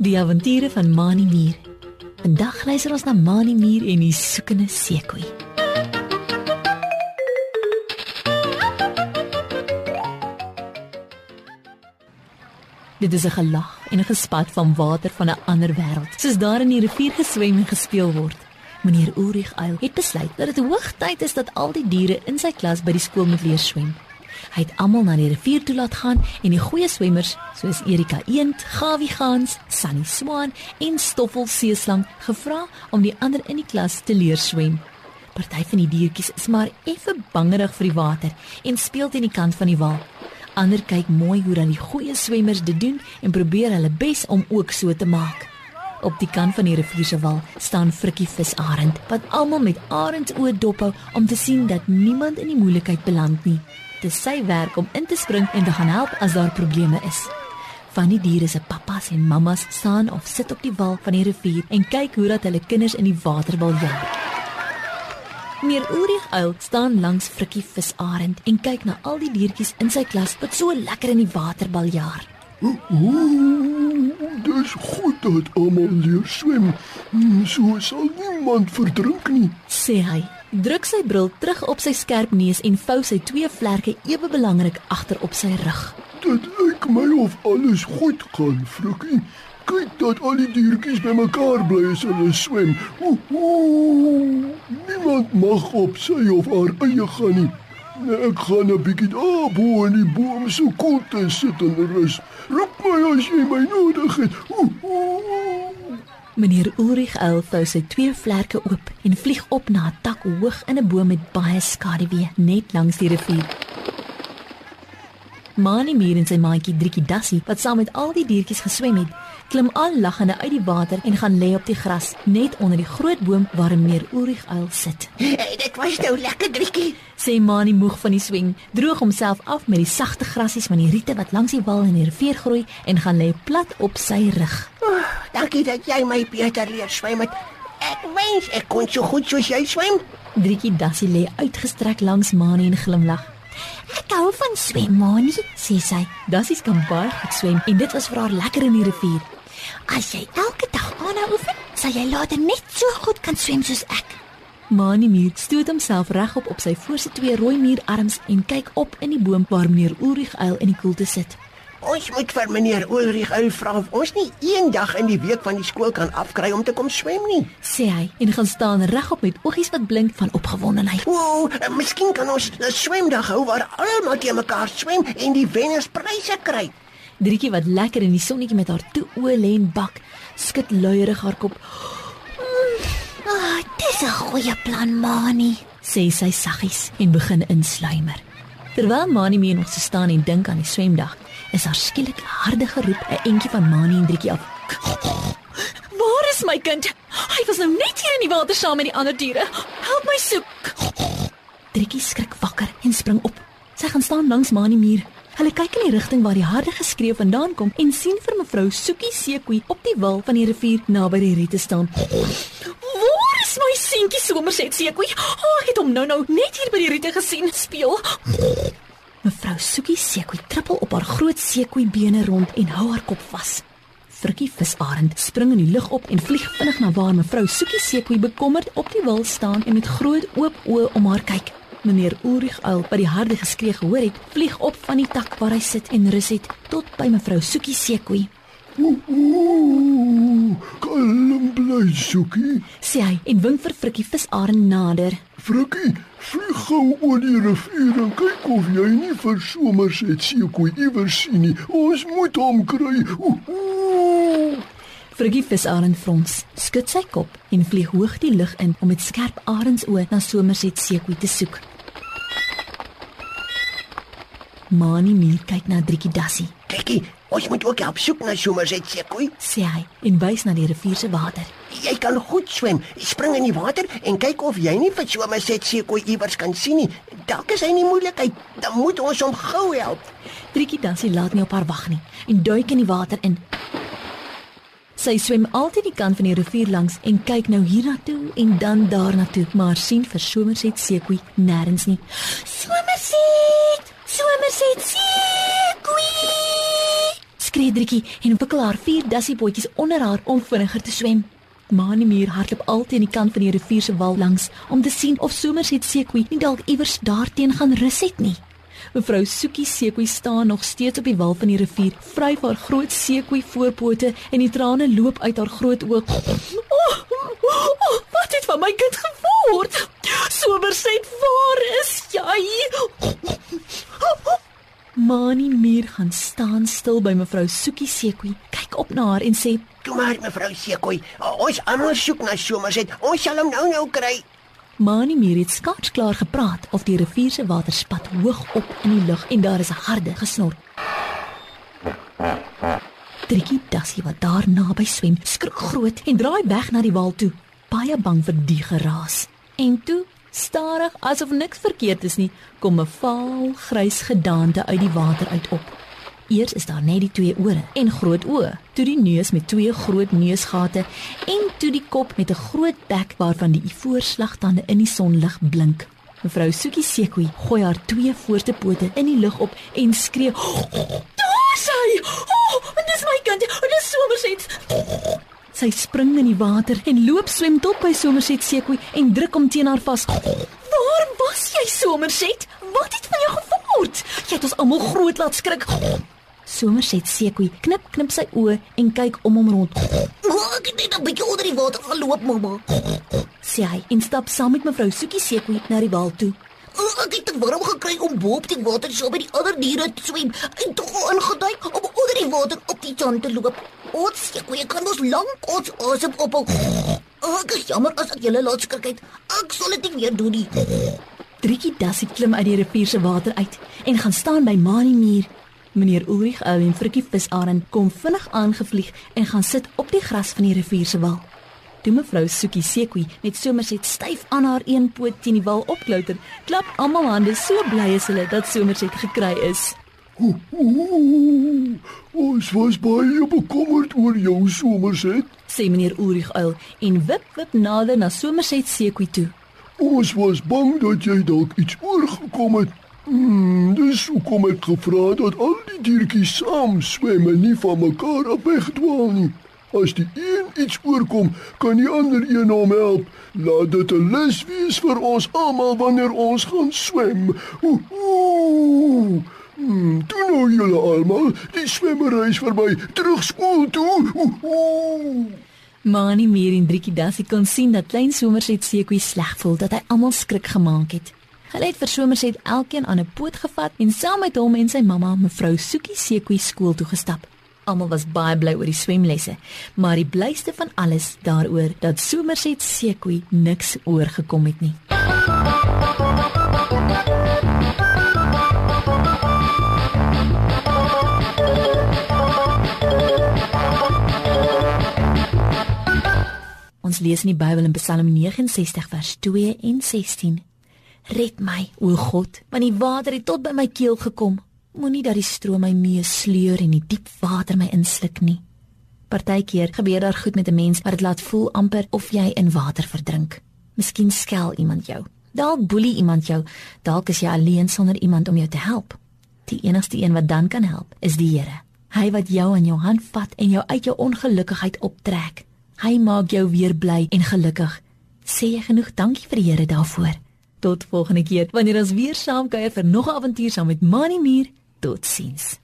Die avonture van Mani Mier. Vandag luister ons na Mani Mier en die soekende seekoei. Dit is 'n gelag en 'n gespat van water van 'n ander wêreld. Soos daar in die rivier geswem en gespeel word. Meneer Ulrich Eil het besluit dat dit hoogtyd is dat al die diere in sy klas by die skool moet leer swem. Hy het almal na die rivier toe laat gaan en die goeie swemmers soos Erika Eend, Gawie Gans, Sunny Swan en Stoffel Seeslang gevra om die ander in die klas te leer swem. Party van die diertjies is maar effe bangerig vir die water en speel teen die kant van die wal. Ander kyk mooi hoe dan die goeie swemmers dit doen en probeer hulle bes om ook so te maak. Op die kant van die rivier se wal staan Frikkie Visarend wat almal met arendsoë dophou om te sien dat niemand in die moeilikheid beland nie. Dit is sy werk om in te spring en te gaan help as daar probleme is. Van die diere se pappas en mammas staan of sit op die wal van die rivier en kyk hoe dat hulle kinders in die water wil jaag. Meneer Ulrich Uil staan langs Frikkie Visarend en kyk na al die diertjies in sy klas wat so lekker in die water baljaar. Dis goed dat almal leer swem. Hmm, So sal niemand verdrink nie. sê hy. Druk sy bril terug op sy skerp neus en vou sy twee vlerke ewe belangrik agter op sy rug. Dit lyk my of alles goed gaan, Frikkie. Kyk dat al die diertjies bymekaar bly as hulle swem. Ooh, niemand mag op sy of haar eie gaan nie. Nee, Ek gaan 'n bietjie daar bo in die boom so koel te sit en rus. Roep my as jy my nodig het. Ooh, ooh. Meneer Ulrich Uil vou sy twee vlerke oop en vlieg op na 'n tak hoog in 'n boom met baie skaduwee net langs die rivier. Mani Mier en sy maatjie Driekie Dassie, wat saam met al die diertjies geswem het, klim al lagende uit die water en gaan lê op die gras net onder die groot boom waar meneer Ulrich Uil sit. Hey, dit was nou lekker driekie. Sê Mani moeg van die swem, droog homself af met die sagte grasies van die riete wat langs die wal in die rivier groei en gaan lê plat op sy rug. Oh, dankie dat jy my beter leer swem het. Ek wens ek kon so goed soos jy swem. Driekie Dassie lê uitgestrek langs Mani en glimlag. Ek hou van swem, Mani, sê sy. Dassies kan baie goed swem en dit was vir haar lekker in die rivier. As jy elke dag aanhou oefen, sal jy later net so goed kan swem soos ek. Mani Muur stoot homself regop op sy voorste twee rooi muurarms en kyk op in die boom waar meneer Ulrich Uil in die koelte sit. Ons moet vir meneer Ulrich Uil vra of ons nie eendag in die week van die skool kan afkry om te kom swem nie. sê hy en gaan staan regop met oogies wat blink van opgewondenheid. O, eh, miskien kan ons 'n swemdag hou waar almal te mekaar swem en die wenners pryse kry. Drietjie wat lekker in die sonnetjie met haar toe oë lê en bak, skud luierig haar kop, Ah, oh, dis 'n goeie plan, Mani. sê sy saggies en begin insluimer. Terwyl Mani mee nog staan en dink aan die swemdag, is haar skielik 'n harde geroep 'n entjie van Mani en Drietjie af. Waar is my kind? Hy was nou net hier in die water saam met die ander diere. Help my soek. Drietjie skrik wakker en spring op. Sy gaan staan langs Mani muur. Hulle kyk in die rigting waar die harde geskreeu vandaan kom en sien vir mevrou Soekie Seekoei op die wal van die rivier naby die riete staan. Waar is my seentjie Somerset Seekoei? Oh, ek het hom nou-nou net hier by die riete gesien speel. Mevrou Soekie Seekoei trippel op haar groot seekoei bene rond en hou haar kop vas. Frikkie Visarend spring in die lug op en vlieg vinnig na waar mevrou Soekie Seekoei bekommerd op die wal staan en met groot oop oë om haar kyk. Meneer Ulrich Uil, wat die harde geskree gehoor het, vlieg op van die tak waar hy sit en rus het tot by mevrou Soekie Seekoei. Ooh, ooh, bly soekie. Sê hy en wink vir Frikkie Visarend nader. Frikkie, vlieg gou oor die rivier en kyk of jy nie vir somers het seekoei iewers sien nie. Ons moet hom kry. Frikkie Visarend frons, skud sy kop en vlieg hoog die lug in om met skerp arendsoë na Somerset Seekoei te soek. Mani Mier kyk na Driekie Dassie, Driekie, ons moet ook help soek na Somerset Seekoei. sê hy en wys na die rivier se water. Jy kan goed swem. Spring in die water en kyk of jy nie vir Somerset Seekoei iewers kan sien nie. Dalk is hy in die moeilikheid. Dan moet ons hom gou help. Driekie Dassie laat nie op haar wag nie en duik in die water in. Sy swem altyd die kant van die rivier langs en kyk nou hiernatoe en dan daarnatoe, maar sien vir Somerset Seekoei nêrens nie. Somerset! Somerset seekoei! skree Driekie en wikkel haar vier dassiebootjies onder haar om vinniger te swem. Mani Muur hardloop altyd aan die kant van die rivier se wal langs om te sien of Somerset Sekoe nie dalk iewers daarteen gaan rus het nie. Mevrou Soekie Sekoe staan nog steeds op die wal van die rivier, vryf haar groot sekoe voorpote en die trane loop uit haar groot oë. Oh, oh, oh, wat het van my kind geword? Somerset, waar is jy? Mani Muur gaan staan stil by mevrou Soekie Sekoe, kyk op na haar en sê: Toe maar mevrou Sekoi, ons almal soek na Somerset. Ons sal hom nou nou kry. Mani Muur het skaars klaar gepraat of die rivier se water spat hoog op in die lug en daar is 'n harde gesnor. Driekie Dassie wat daar naby swem, skrik groot en draai weg na die wal toe, baie bang vir die geraas. En toe, stadig asof niks verkeerd is nie, kom 'n vaal grys gedaante uit die water uit op. Eers is daar net die twee ore en groot oë, toe die neus met twee groot neusgate en toe die kop met 'n groot bek waarvan die ivoorslagtande in die sonlig blink. Mevrou Soekie Sekoe gooi haar twee voorste pote in die lug op en skree: "Daar sy! Oh, dis my kind! Dis Somerset!" Sy spring in die water en loop swem tot by Somerset Sekoe en druk hom teen haar vas. "Waar was jy, Somerset? Wat het van jou geword? Jy het ons almal groot laat skrik." Somerset Sekoe knip knip sy oë en kyk om hom rond. Oh, ek het net 'n bietjie onder die water geloop, mamma. Sê hy en stap saam met mevrou Soekie Sekoe na die wal toe. Oh, ek het te warm gekry om bo op die water so by die ander diere te swem en toe ingeduik om onder die water op die tand te loop. Ons ek weet kan ons lank ons asem op. Oh, ek is jammer as ek julle laat skrik het. Ek sal dit nie weer doen nie. Driekie Dassie klim uit die rivier se water uit en gaan staan by Mani Muur. Meneer Ulrich Uil en Frikkie Visarend kom vinnig aangevlieg en gaan sit op die gras van die rivier se wal. Toe mevrou Soekie Sekoe met Somerset styf aan haar een poot teen die wal opklouter, klap almal hande so bly is hulle dat Somerset gekry is. Ons was baie bekommerd oor jou Somerset. sê meneer Ulrich Uil en wip wip nader na Somerset Sekoe toe. Ons was bang dat jy dalk iets oorgekom het. Hmm, dis hoekom ek gevra het dat al die diertjies saam swem en nie van mekaar af wegdwaal nie. As die een iets oorkom, kan die ander een hom help. Laat dit 'n les wees vir ons almal wanneer ons gaan swem. Ooh, ooh. Hmm, toe nou julle almal, die swemmery is verby. Terug skool toe. Ooh, ooh. Mani Muur en Driekie Dassie kon sien dat klein Somerset Sekoe sleg voel dat hy almal skrik gemaak het. Hulle het vir Somerset elkeen aan 'n poot gevat en saam met hom en sy mamma, mevrou Soekie Sekoe, skool toe gestap. Almal was baie bly oor die swemlesse, maar die blyste van alles daaroor dat Somerset Sekoe niks oorgekom het nie. Lees in die Bybel in Psalm 69 vers 2 en 16. Red my, o God, want die water het tot by my keel gekom. Moenie dat die stroom my meesleur en die diep water my insluk nie. Partykeer gebeur daar goed met 'n mens wat dit laat voel amper of jy in water verdrink. Miskien skel iemand jou. Dalk boelie iemand jou. Dalk is jy alleen sonder iemand om jou te help. Die enigste een wat dan kan help, is die Here. Hy wat jou aan jou hand vat en jou uit jou ongelukkigheid optrek. Hy maak jou weer bly en gelukkig. Sê jy genoeg dankie vir die Here daarvoor. Tot volgende keer wanneer ons weer saam kuier vir nog 'n avontuur saam met Mani Muur. Totsiens.